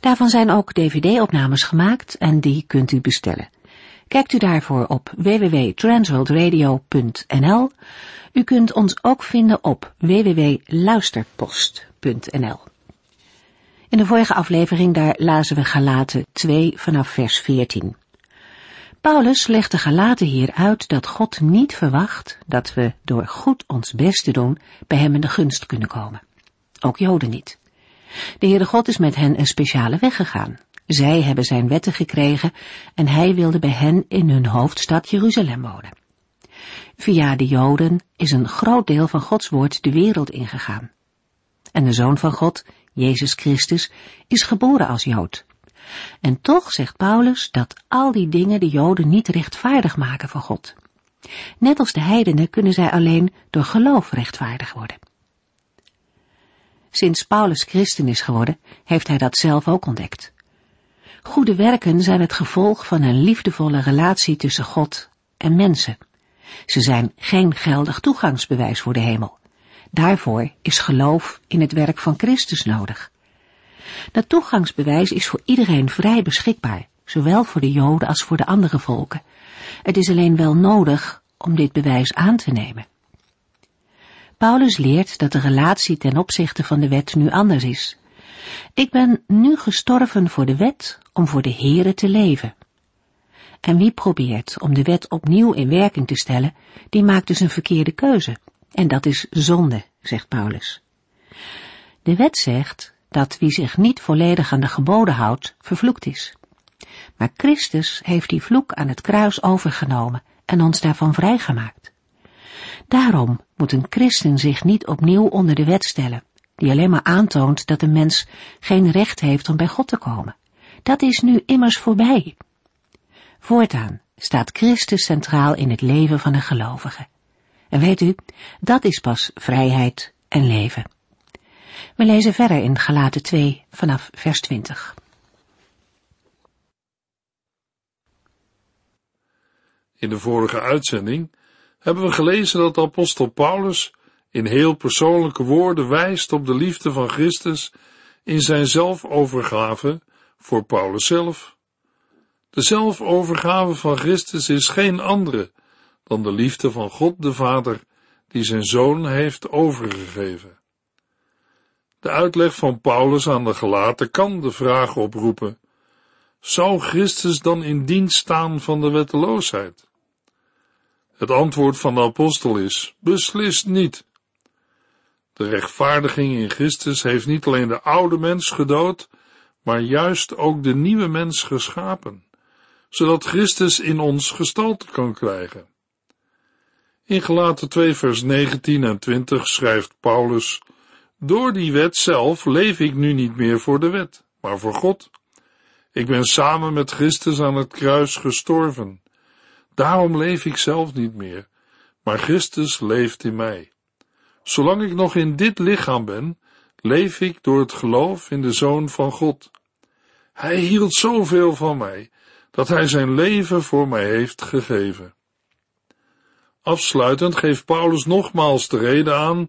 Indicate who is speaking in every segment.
Speaker 1: Daarvan zijn ook dvd-opnames gemaakt en die kunt u bestellen. Kijkt u daarvoor op www.transworldradio.nl. U kunt ons ook vinden op www.luisterpost.nl. In de vorige aflevering daar lazen we Galaten 2 vanaf vers 14. Paulus legt de Galaten hier uit dat God niet verwacht dat we door goed ons best te doen bij hem in de gunst kunnen komen. Ook Joden niet. De Heere God is met hen een speciale weg gegaan. Zij hebben zijn wetten gekregen en hij wilde bij hen in hun hoofdstad Jeruzalem wonen. Via de Joden is een groot deel van Gods woord de wereld ingegaan. En de Zoon van God, Jezus Christus, is geboren als Jood. En toch zegt Paulus dat al die dingen de Joden niet rechtvaardig maken voor God. Net als de heidenen kunnen zij alleen door geloof rechtvaardig worden. Sinds Paulus christen is geworden, heeft hij dat zelf ook ontdekt. Goede werken zijn het gevolg van een liefdevolle relatie tussen God en mensen. Ze zijn geen geldig toegangsbewijs voor de hemel. Daarvoor is geloof in het werk van Christus nodig. Dat toegangsbewijs is voor iedereen vrij beschikbaar, zowel voor de Joden als voor de andere volken. Het is alleen wel nodig om dit bewijs aan te nemen. Paulus leert dat de relatie ten opzichte van de wet nu anders is. Ik ben nu gestorven voor de wet om voor de Here te leven. En wie probeert om de wet opnieuw in werking te stellen, die maakt dus een verkeerde keuze. En dat is zonde, zegt Paulus. De wet zegt dat wie zich niet volledig aan de geboden houdt, vervloekt is. Maar Christus heeft die vloek aan het kruis overgenomen en ons daarvan vrijgemaakt. Daarom moet een christen zich niet opnieuw onder de wet stellen, die alleen maar aantoont dat een mens geen recht heeft om bij God te komen. Dat is nu immers voorbij. Voortaan staat Christus centraal in het leven van een gelovige. En weet u, dat is pas vrijheid en leven. We lezen verder in Galaten 2 vanaf vers 20.
Speaker 2: In de vorige uitzending hebben we gelezen dat apostel Paulus in heel persoonlijke woorden wijst op de liefde van Christus in zijn zelfovergave voor Paulus zelf. De zelfovergave van Christus is geen andere dan de liefde van God de Vader die zijn zoon heeft overgegeven. De uitleg van Paulus aan de gelaten kan de vraag oproepen: zou Christus dan in dienst staan van de wetteloosheid? Het antwoord van de apostel is: beslist niet. De rechtvaardiging in Christus heeft niet alleen de oude mens gedood, maar juist ook de nieuwe mens geschapen, zodat Christus in ons gestalte kan krijgen. In Gelaten 2 vers 19 en 20 schrijft Paulus, Door die wet zelf leef ik nu niet meer voor de wet, maar voor God. Ik ben samen met Christus aan het kruis gestorven. Daarom leef ik zelf niet meer, maar Christus leeft in mij. Zolang ik nog in dit lichaam ben, leef ik door het geloof in de Zoon van God. Hij hield zoveel van mij, dat hij zijn leven voor mij heeft gegeven. Afsluitend geeft Paulus nogmaals de reden aan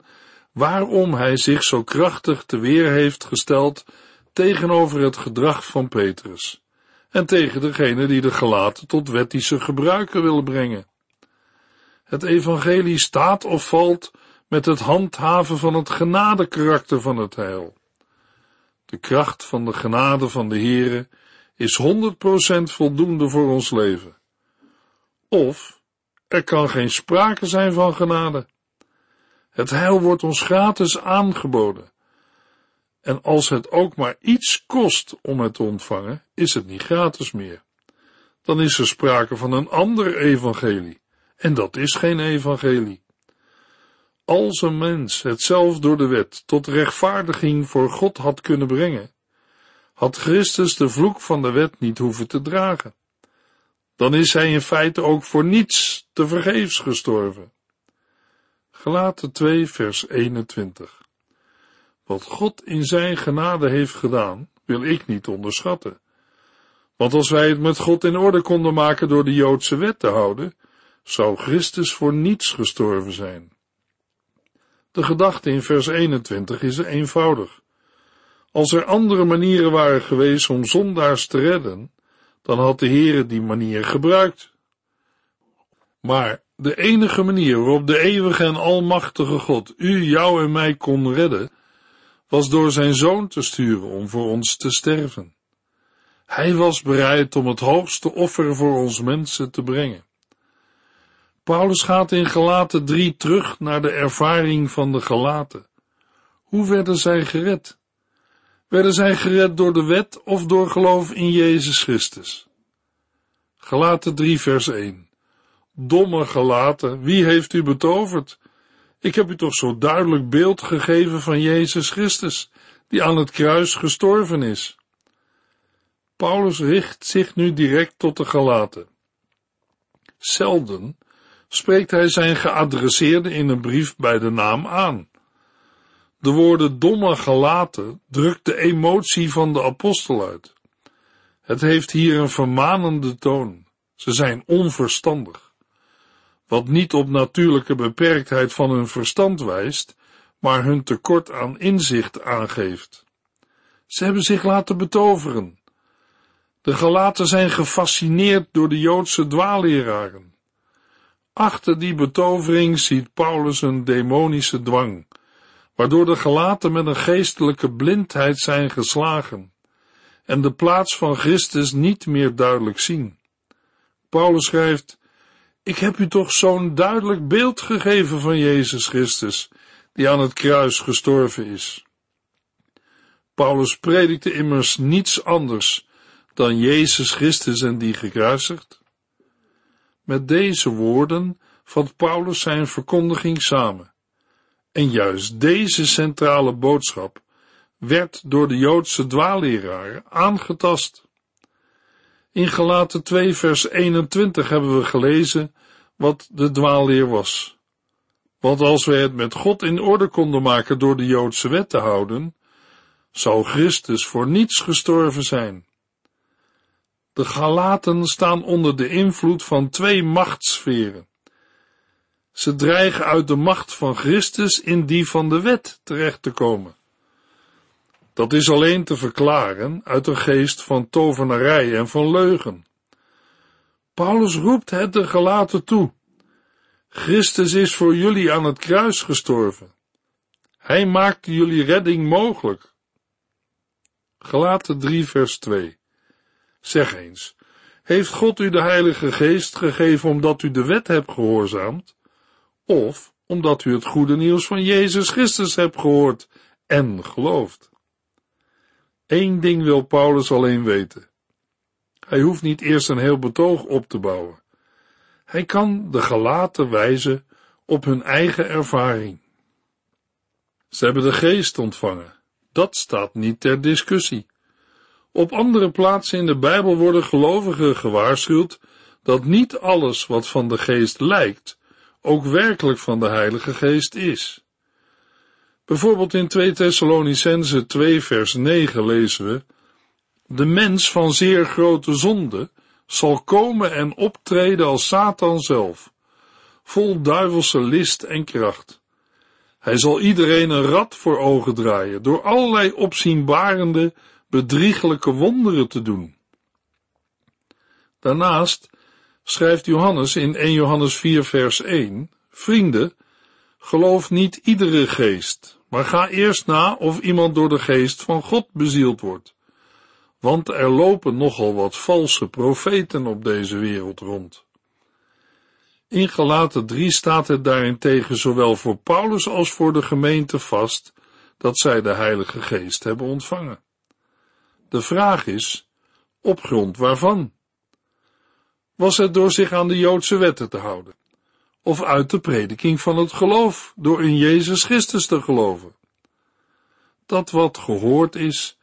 Speaker 2: waarom hij zich zo krachtig te weer heeft gesteld tegenover het gedrag van Petrus en tegen degene die de gelaten tot wettische gebruiken willen brengen. Het evangelie staat of valt met het handhaven van het genadekarakter van het heil. De kracht van de genade van de Heere is 100% voldoende voor ons leven. Of er kan geen sprake zijn van genade. Het heil wordt ons gratis aangeboden. En als het ook maar iets kost om het te ontvangen, is het niet gratis meer. Dan is er sprake van een ander evangelie. En dat is geen evangelie. Als een mens het zelf door de wet tot rechtvaardiging voor God had kunnen brengen, had Christus de vloek van de wet niet hoeven te dragen. Dan is hij in feite ook voor niets te vergeefs gestorven. Gelaten 2 vers 21 Wat God in zijn genade heeft gedaan, wil ik niet onderschatten. Want als wij het met God in orde konden maken door de Joodse wet te houden, zou Christus voor niets gestorven zijn. De gedachte in vers 21 is eenvoudig. Als er andere manieren waren geweest om zondaars te redden, dan had de Heere die manier gebruikt. Maar de enige manier waarop de eeuwige en almachtige God u, jou en mij kon redden, was door zijn zoon te sturen om voor ons te sterven. Hij was bereid om het hoogste offer voor ons mensen te brengen. Paulus gaat in Galaten 3 terug naar de ervaring van de Galaten. Hoe werden zij gered? Werden zij gered door de wet of door geloof in Jezus Christus? Galaten 3 vers 1 Domme Galaten, wie heeft u betoverd? Ik heb u toch zo duidelijk beeld gegeven van Jezus Christus, die aan het kruis gestorven is. Paulus richt zich nu direct tot de Galaten. Zelden spreekt hij zijn geadresseerde in een brief bij de naam aan. De woorden domme gelaten drukt de emotie van de apostel uit. Het heeft hier een vermanende toon. Ze zijn onverstandig. Wat niet op natuurlijke beperktheid van hun verstand wijst, maar hun tekort aan inzicht aangeeft. Ze hebben zich laten betoveren. De gelaten zijn gefascineerd door de Joodse dwaalleraren. Achter die betovering ziet Paulus een demonische dwang, waardoor de gelaten met een geestelijke blindheid zijn geslagen en de plaats van Christus niet meer duidelijk zien. Paulus schrijft, ik heb u toch zo'n duidelijk beeld gegeven van Jezus Christus, die aan het kruis gestorven is. Paulus predikte immers niets anders dan Jezus Christus en die gekruisigd. Met deze woorden vat Paulus zijn verkondiging samen. En juist deze centrale boodschap werd door de Joodse dwaalleraren aangetast. In Galaten 2 vers 21 hebben we gelezen wat de dwaalleer was. Want als wij het met God in orde konden maken door de Joodse wet te houden, zou Christus voor niets gestorven zijn. De Galaten staan onder de invloed van twee machtssferen. Ze dreigen uit de macht van Christus in die van de wet terecht te komen. Dat is alleen te verklaren uit een geest van tovenarij en van leugen. Paulus roept het de gelaten toe. Christus is voor jullie aan het kruis gestorven. Hij maakte jullie redding mogelijk. Gelaten 3 vers 2 Zeg eens, heeft God u de Heilige Geest gegeven omdat u de wet hebt gehoorzaamd? Of omdat u het goede nieuws van Jezus Christus hebt gehoord en geloofd? Eén ding wil Paulus alleen weten. Hij hoeft niet eerst een heel betoog op te bouwen. Hij kan de gelaten wijzen op hun eigen ervaring. Ze hebben de geest ontvangen. Dat staat niet ter discussie. Op andere plaatsen in de Bijbel worden gelovigen gewaarschuwd dat niet alles wat van de geest lijkt, ook werkelijk van de Heilige Geest is. Bijvoorbeeld in 2 Thessalonicense 2 vers 9 lezen we, de mens van zeer grote zonde zal komen en optreden als Satan zelf, vol duivelse list en kracht. Hij zal iedereen een rad voor ogen draaien, door allerlei opzienbarende bedriegelijke wonderen te doen. Daarnaast schrijft Johannes in 1 Johannes 4 vers 1, Vrienden, geloof niet iedere geest, maar ga eerst na of iemand door de geest van God bezield wordt. Want er lopen nogal wat valse profeten op deze wereld rond. In Galaten 3 staat het daarentegen zowel voor Paulus als voor de gemeente vast dat zij de Heilige Geest hebben ontvangen. De vraag is, op grond waarvan? Was het door zich aan de Joodse wetten te houden? Of uit de prediking van het geloof, door in Jezus Christus te geloven? Dat wat gehoord is,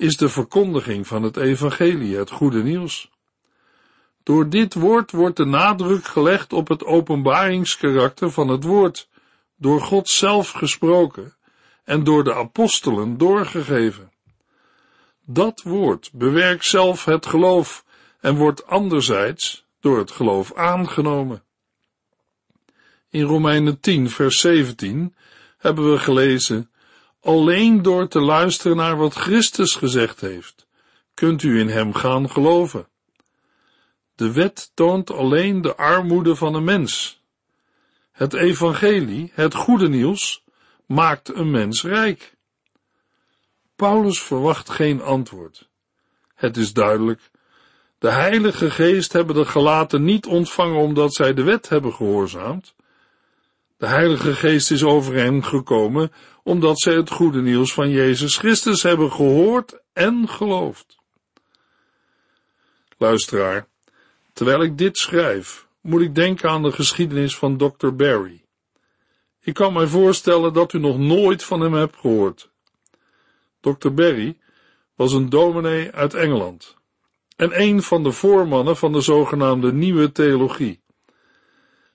Speaker 2: is de verkondiging van het evangelie, het goede nieuws. Door dit woord wordt de nadruk gelegd op het openbaringskarakter van het woord, door God zelf gesproken en door de apostelen doorgegeven. Dat woord bewerkt zelf het geloof en wordt anderzijds door het geloof aangenomen. In Romeinen 10, vers 17 hebben we gelezen, alleen door te luisteren naar wat Christus gezegd heeft, kunt u in hem gaan geloven. De wet toont alleen de armoede van een mens. Het evangelie, het goede nieuws, maakt een mens rijk. Paulus verwacht geen antwoord. Het is duidelijk, de Heilige Geest hebben de gelaten niet ontvangen omdat zij de wet hebben gehoorzaamd. De Heilige Geest is over hen gekomen omdat zij het goede nieuws van Jezus Christus hebben gehoord en geloofd. Luisteraar, terwijl ik dit schrijf, moet ik denken aan de geschiedenis van Dr. Barry. Ik kan mij voorstellen dat u nog nooit van hem hebt gehoord. Dr. Barry was een dominee uit Engeland en een van de voormannen van de zogenaamde nieuwe theologie.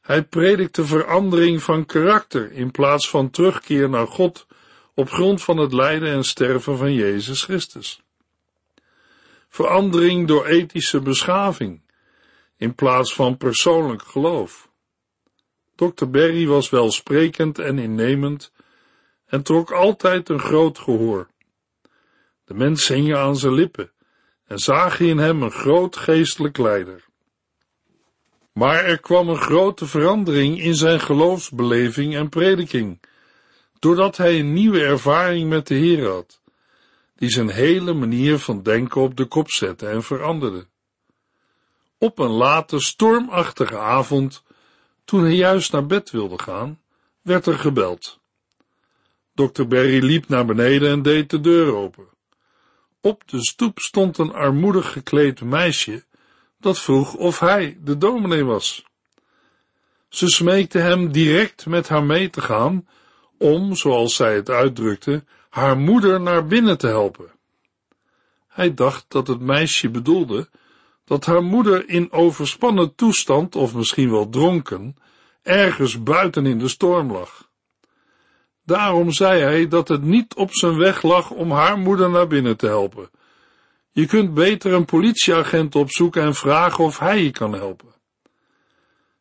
Speaker 2: Hij predikte verandering van karakter in plaats van terugkeer naar God op grond van het lijden en sterven van Jezus Christus. Verandering door ethische beschaving in plaats van persoonlijk geloof. Dr. Berry was welsprekend en innemend en trok altijd een groot gehoor. De mensen hingen aan zijn lippen en zagen in hem een groot geestelijk leider. Maar er kwam een grote verandering in zijn geloofsbeleving en prediking, doordat hij een nieuwe ervaring met de Heer had, die zijn hele manier van denken op de kop zette en veranderde. Op een late, stormachtige avond, toen hij juist naar bed wilde gaan, werd er gebeld. Dr. Berry liep naar beneden en deed de deur open. Op de stoep stond een armoedig gekleed meisje dat vroeg of hij de dominee was. Ze smeekte hem direct met haar mee te gaan om, zoals zij het uitdrukte, haar moeder naar binnen te helpen. Hij dacht dat het meisje bedoelde dat haar moeder in overspannen toestand, of misschien wel dronken, ergens buiten in de storm lag. Daarom zei hij dat het niet op zijn weg lag om haar moeder naar binnen te helpen. Je kunt beter een politieagent opzoeken en vragen of hij je kan helpen.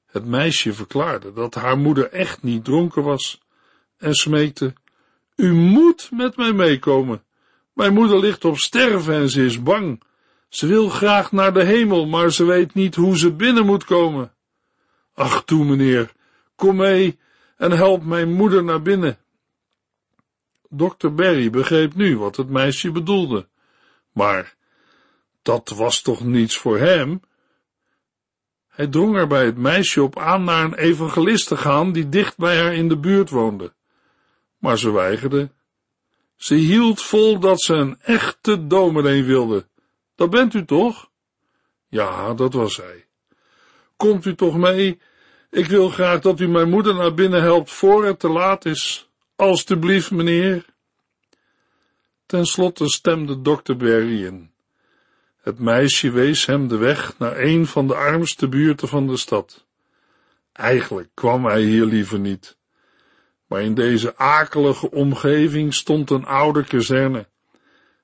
Speaker 2: Het meisje verklaarde dat haar moeder echt niet dronken was en smeekte, u moet met mij meekomen. Mijn moeder ligt op sterven en ze is bang. Ze wil graag naar de hemel, maar ze weet niet hoe ze binnen moet komen. Ach toe, meneer, kom mee en help mijn moeder naar binnen. Dr. Berry begreep nu wat het meisje bedoelde, maar dat was toch niets voor hem? Hij drong er bij het meisje op aan naar een evangelist te gaan die dicht bij haar in de buurt woonde. Maar ze weigerde. Ze hield vol dat ze een echte dominee wilde. Dat bent u toch? Ja, dat was hij. Komt u toch mee? Ik wil graag dat u mijn moeder naar binnen helpt voor het te laat is. Alsjeblieft, meneer. Ten slotte stemde dokter Berry in. Het meisje wees hem de weg naar een van de armste buurten van de stad. Eigenlijk kwam hij hier liever niet. Maar in deze akelige omgeving stond een oude kazerne,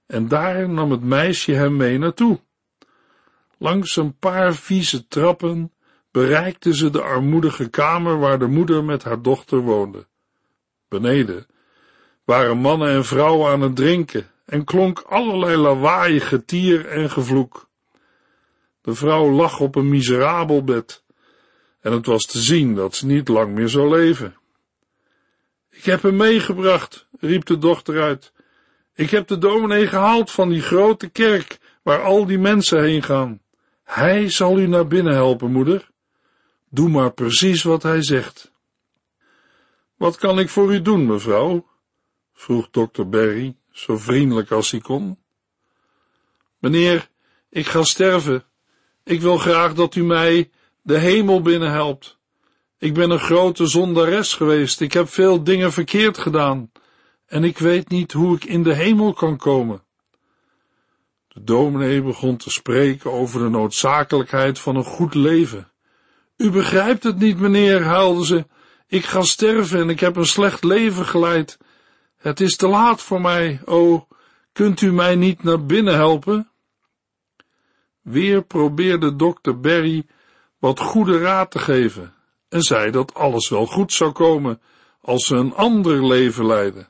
Speaker 2: en daar nam het meisje hem mee naartoe. Langs een paar vieze trappen bereikten ze de armoedige kamer waar de moeder met haar dochter woonde. Beneden waren mannen en vrouwen aan het drinken en klonk allerlei lawaai, getier en gevloek. De vrouw lag op een miserabel bed en het was te zien dat ze niet lang meer zou leven. Ik heb hem meegebracht, riep de dochter uit. Ik heb de dominee gehaald van die grote kerk waar al die mensen heen gaan. Hij zal u naar binnen helpen, moeder. Doe maar precies wat hij zegt. Wat kan ik voor u doen, mevrouw? vroeg dokter Berry, zo vriendelijk als hij kon. Meneer, ik ga sterven. Ik wil graag dat u mij de hemel binnen helpt. Ik ben een grote zondares geweest. Ik heb veel dingen verkeerd gedaan. En ik weet niet hoe ik in de hemel kan komen. De dominee begon te spreken over de noodzakelijkheid van een goed leven. U begrijpt het niet, meneer, huilde ze. Ik ga sterven en ik heb een slecht leven geleid. Het is te laat voor mij. O, kunt u mij niet naar binnen helpen? Weer probeerde dokter Berry wat goede raad te geven en zei dat alles wel goed zou komen als ze een ander leven leiden.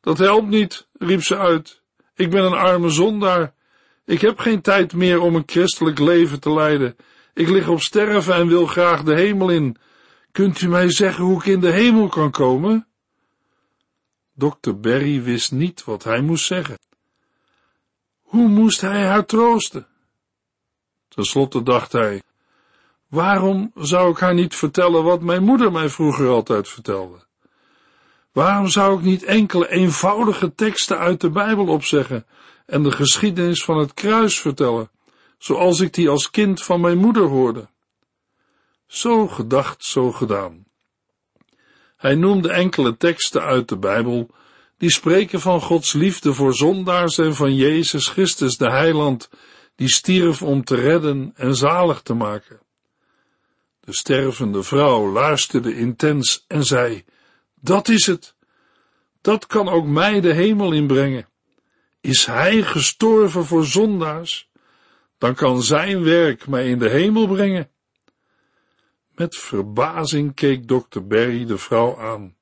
Speaker 2: Dat helpt niet, riep ze uit. Ik ben een arme zondaar. Ik heb geen tijd meer om een christelijk leven te leiden. Ik lig op sterven en wil graag de hemel in. Kunt u mij zeggen hoe ik in de hemel kan komen? Dokter Berry wist niet wat hij moest zeggen. Hoe moest hij haar troosten? Ten slotte dacht hij, waarom zou ik haar niet vertellen wat mijn moeder mij vroeger altijd vertelde? Waarom zou ik niet enkele eenvoudige teksten uit de Bijbel opzeggen en de geschiedenis van het kruis vertellen, zoals ik die als kind van mijn moeder hoorde? Zo gedacht, zo gedaan. Hij noemde enkele teksten uit de Bijbel die spreken van Gods liefde voor zondaars en van Jezus Christus, de heiland, die stierf om te redden en zalig te maken. De stervende vrouw luisterde intens en zei, dat is het. Dat kan ook mij de hemel inbrengen. Is hij gestorven voor zondaars, dan kan zijn werk mij in de hemel brengen. Met verbazing keek dokter Berry de vrouw aan.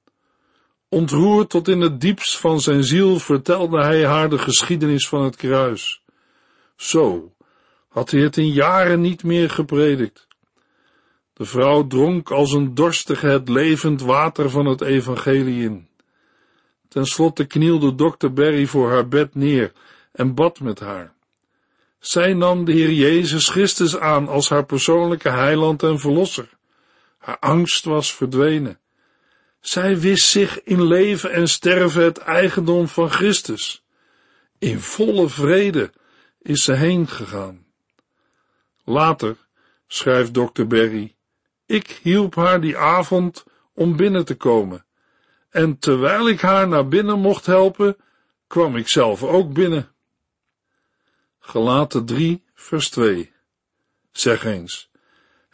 Speaker 2: Ontroerd tot in het diepst van zijn ziel vertelde hij haar de geschiedenis van het kruis. Zo had hij het in jaren niet meer gepredikt. De vrouw dronk als een dorstige het levend water van het evangelie in. Ten slotte knielde dokter Berry voor haar bed neer en bad met haar. Zij nam de Heer Jezus Christus aan als haar persoonlijke heiland en verlosser. Haar angst was verdwenen. Zij wist zich in leven en sterven het eigendom van Christus. In volle vrede is ze heen gegaan. Later schrijft dokter Berry, ik hielp haar die avond om binnen te komen, en terwijl ik haar naar binnen mocht helpen, kwam ik zelf ook binnen. Gelaten 3, vers 2. Zeg eens,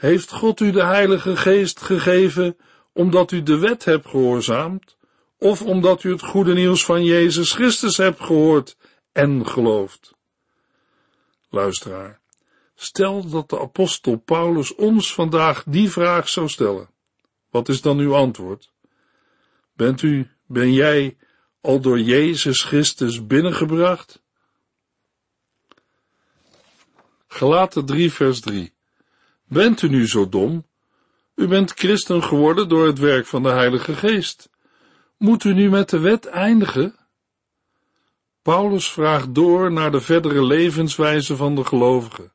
Speaker 2: heeft God u de Heilige Geest gegeven omdat u de wet hebt gehoorzaamd, of omdat u het goede nieuws van Jezus Christus hebt gehoord en geloofd? Luisteraar, stel dat de apostel Paulus ons vandaag die vraag zou stellen. Wat is dan uw antwoord? Bent u, ben jij al door Jezus Christus binnengebracht? Gelaten 3 vers 3 Bent u nu zo dom? U bent christen geworden door het werk van de Heilige Geest. Moet u nu met de wet eindigen? Paulus vraagt door naar de verdere levenswijze van de gelovigen,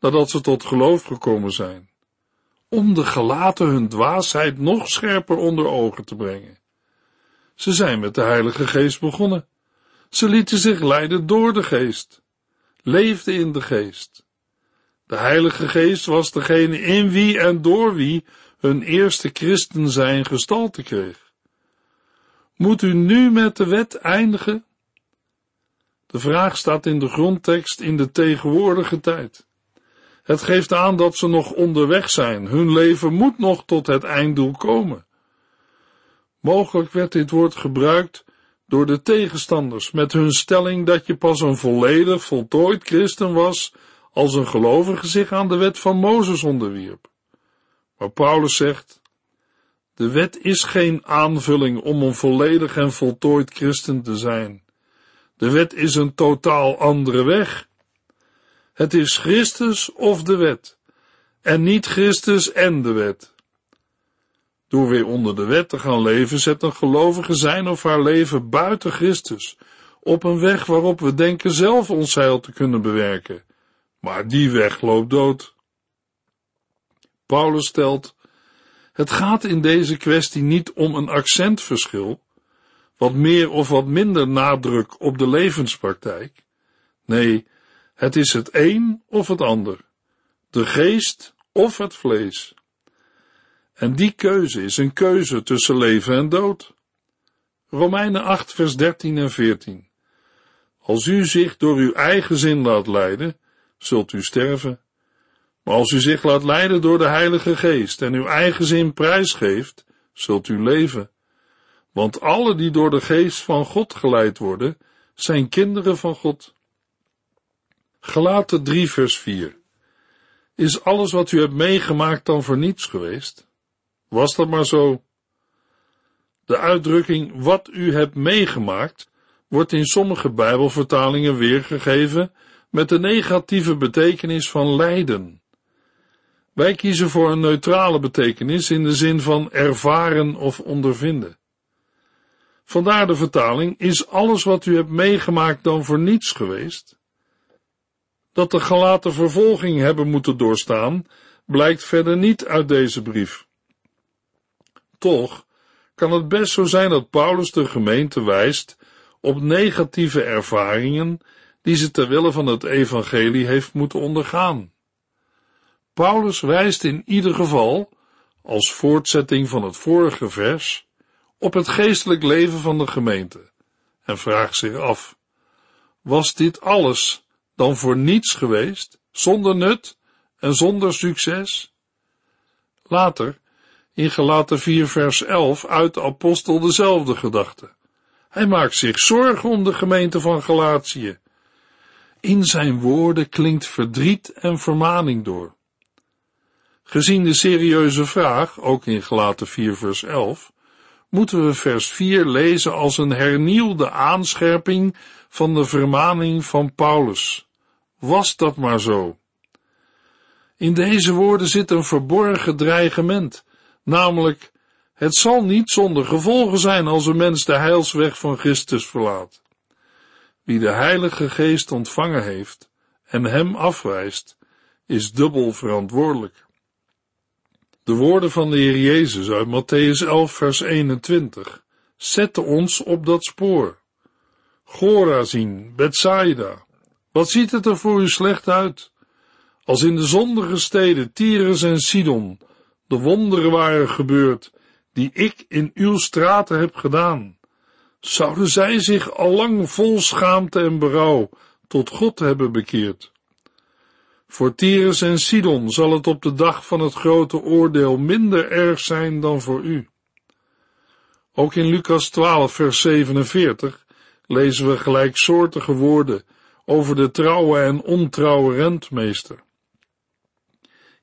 Speaker 2: nadat ze tot geloof gekomen zijn, om de gelaten hun dwaasheid nog scherper onder ogen te brengen. Ze zijn met de Heilige Geest begonnen. Ze lieten zich leiden door de Geest, leefden in de Geest. De Heilige Geest was degene in wie en door wie hun eerste christen zijn gestalte kreeg. Moet u nu met de wet eindigen? De vraag staat in de grondtekst in de tegenwoordige tijd. Het geeft aan dat ze nog onderweg zijn. Hun leven moet nog tot het einddoel komen. Mogelijk werd dit woord gebruikt door de tegenstanders met hun stelling dat je pas een volledig voltooid christen was als een gelovige zich aan de wet van Mozes onderwierp. Maar Paulus zegt, de wet is geen aanvulling om een volledig en voltooid christen te zijn. De wet is een totaal andere weg. Het is Christus of de wet, en niet Christus en de wet. Door weer onder de wet te gaan leven, zet een gelovige zijn of haar leven buiten Christus, op een weg waarop we denken zelf ons heil te kunnen bewerken maar die weg loopt dood. Paulus stelt, het gaat in deze kwestie niet om een accentverschil, wat meer of wat minder nadruk op de levenspraktijk. Nee, het is het een of het ander, de geest of het vlees. En die keuze is een keuze tussen leven en dood. Romeinen 8, vers 13 en 14. Als u zich door uw eigen zin laat leiden, zult u sterven. Maar als u zich laat leiden door de Heilige Geest en uw eigen zin prijsgeeft, zult u leven. Want alle die door de Geest van God geleid worden, zijn kinderen van God. Gelaten 3 vers 4 Is alles wat u hebt meegemaakt dan voor niets geweest? Was dat maar zo? De uitdrukking wat u hebt meegemaakt wordt in sommige Bijbelvertalingen weergegeven met de negatieve betekenis van lijden. Wij kiezen voor een neutrale betekenis in de zin van ervaren of ondervinden. Vandaar de vertaling, is alles wat u hebt meegemaakt dan voor niets geweest? Dat de gelaten vervolging hebben moeten doorstaan, blijkt verder niet uit deze brief. Toch kan het best zo zijn dat Paulus de gemeente wijst op negatieve ervaringen die ze ter wille van het evangelie heeft moeten ondergaan. Paulus wijst in ieder geval, als voortzetting van het vorige vers, op het geestelijk leven van de gemeente en vraagt zich af, was dit alles dan voor niets geweest, zonder nut en zonder succes? Later, in Galaten 4 vers 11, uit de apostel dezelfde gedachte. Hij maakt zich zorgen om de gemeente van Galatië. In zijn woorden klinkt verdriet en vermaning door. Gezien de serieuze vraag, ook in Gelaten 4 vers 11, moeten we vers 4 lezen als een hernieuwde aanscherping van de vermaning van Paulus. Was dat maar zo? In deze woorden zit een verborgen dreigement, namelijk, het zal niet zonder gevolgen zijn als een mens de heilsweg van Christus verlaat. Wie de Heilige Geest ontvangen heeft en hem afwijst, is dubbel verantwoordelijk. De woorden van de Heer Jezus uit Matthäus 11 vers 21 zetten ons op dat spoor. Gorazin, Bethsaida, wat ziet het er voor u slecht uit? Als in de zondige steden Tyrus en Sidon de wonderen waren gebeurd die ik in uw straten heb gedaan, zouden zij zich allang vol schaamte en berouw tot God hebben bekeerd. Voor Tyrus en Sidon zal het op de dag van het grote oordeel minder erg zijn dan voor u. Ook in Lucas 12, vers 47 lezen we gelijksoortige woorden over de trouwe en ontrouwe rentmeester.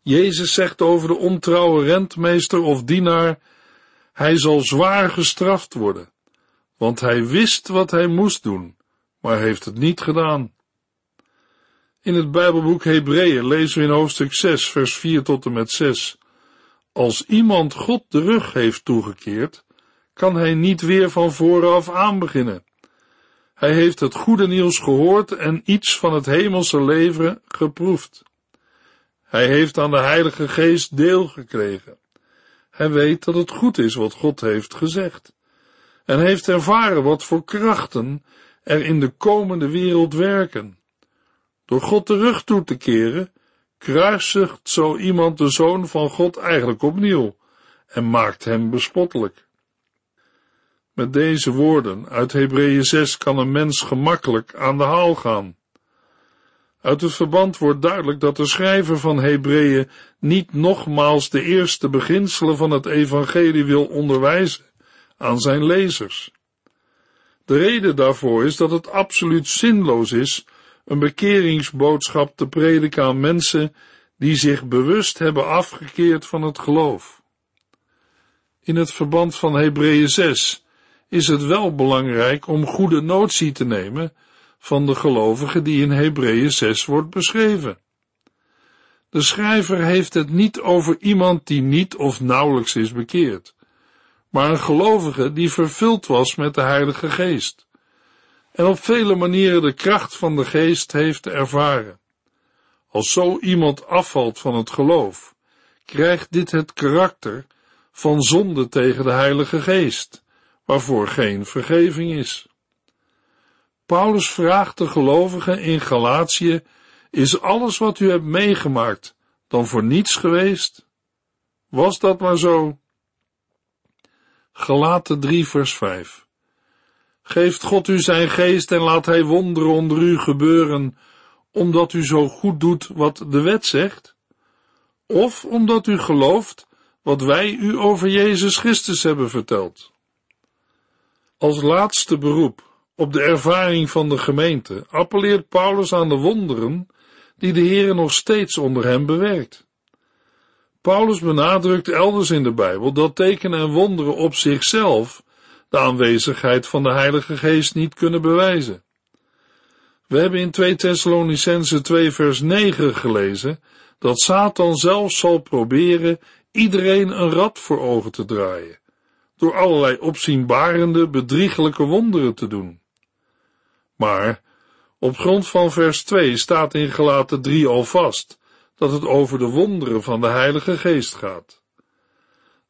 Speaker 2: Jezus zegt over de ontrouwe rentmeester of dienaar, hij zal zwaar gestraft worden, want hij wist wat hij moest doen, maar heeft het niet gedaan. In het Bijbelboek Hebreeën lezen we in hoofdstuk 6, vers 4 tot en met 6. Als iemand God de rug heeft toegekeerd, kan hij niet weer van vooraf aan beginnen. Hij heeft het goede nieuws gehoord en iets van het hemelse leven geproefd. Hij heeft aan de Heilige Geest deel gekregen. Hij weet dat het goed is wat God heeft gezegd. En heeft ervaren wat voor krachten er in de komende wereld werken. Door God de rug toe te keren, kruisigt zo iemand de Zoon van God eigenlijk opnieuw en maakt hem bespottelijk. Met deze woorden uit Hebreeën 6 kan een mens gemakkelijk aan de haal gaan. Uit het verband wordt duidelijk dat de schrijver van Hebreeën niet nogmaals de eerste beginselen van het evangelie wil onderwijzen aan zijn lezers. De reden daarvoor is dat het absoluut zinloos is een bekeringsboodschap te prediken aan mensen die zich bewust hebben afgekeerd van het geloof. In het verband van Hebreeën 6 is het wel belangrijk om goede notie te nemen van de gelovigen die in Hebreeën 6 wordt beschreven. De schrijver heeft het niet over iemand die niet of nauwelijks is bekeerd, maar een gelovige die vervuld was met de Heilige Geest en op vele manieren de kracht van de geest heeft ervaren. Als zo iemand afvalt van het geloof, krijgt dit het karakter van zonde tegen de Heilige Geest, waarvoor geen vergeving is. Paulus vraagt de gelovigen in Galatië, is alles wat u hebt meegemaakt dan voor niets geweest? Was dat maar zo? Galaten 3 vers 5 Geeft God u zijn geest en laat hij wonderen onder u gebeuren, omdat u zo goed doet wat de wet zegt? Of omdat u gelooft wat wij u over Jezus Christus hebben verteld? Als laatste beroep op de ervaring van de gemeente appelleert Paulus aan de wonderen die de Heer nog steeds onder hem bewerkt. Paulus benadrukt elders in de Bijbel dat tekenen en wonderen op zichzelf de aanwezigheid van de Heilige Geest niet kunnen bewijzen. We hebben in 2 Thessalonicense 2 vers 9 gelezen dat Satan zelf zal proberen iedereen een rad voor ogen te draaien, door allerlei opzienbarende, bedriegelijke wonderen te doen. Maar op grond van vers 2 staat in gelaten 3 al vast dat het over de wonderen van de Heilige Geest gaat.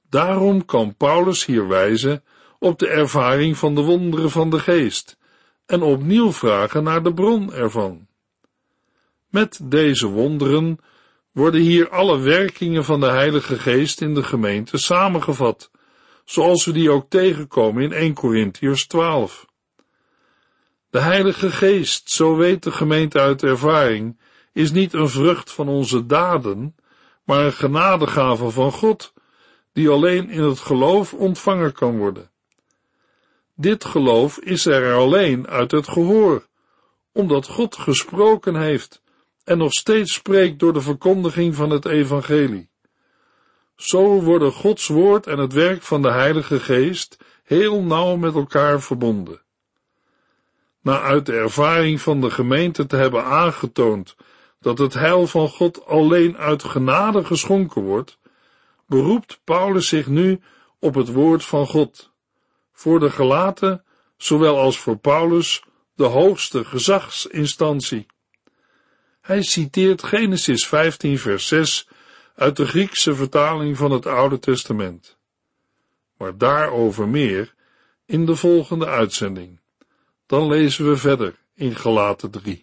Speaker 2: Daarom kan Paulus hier wijzen op de ervaring van de wonderen van de Geest en opnieuw vragen naar de bron ervan. Met deze wonderen worden hier alle werkingen van de Heilige Geest in de gemeente samengevat, zoals we die ook tegenkomen in 1 Corinthiërs 12. De Heilige Geest, zo weet de gemeente uit ervaring, is niet een vrucht van onze daden, maar een genadegave van God, die alleen in het geloof ontvangen kan worden. Dit geloof is er alleen uit het gehoor, omdat God gesproken heeft en nog steeds spreekt door de verkondiging van het evangelie. Zo worden Gods woord en het werk van de Heilige Geest heel nauw met elkaar verbonden. Na uit de ervaring van de gemeente te hebben aangetoond dat het heil van God alleen uit genade geschonken wordt, beroept Paulus zich nu op het woord van God. Voor de gelaten, zowel als voor Paulus, de hoogste gezagsinstantie. Hij citeert Genesis 15 vers 6 uit de Griekse vertaling van het Oude Testament. Maar daarover meer in de volgende uitzending. Dan lezen we verder in Gelaten 3.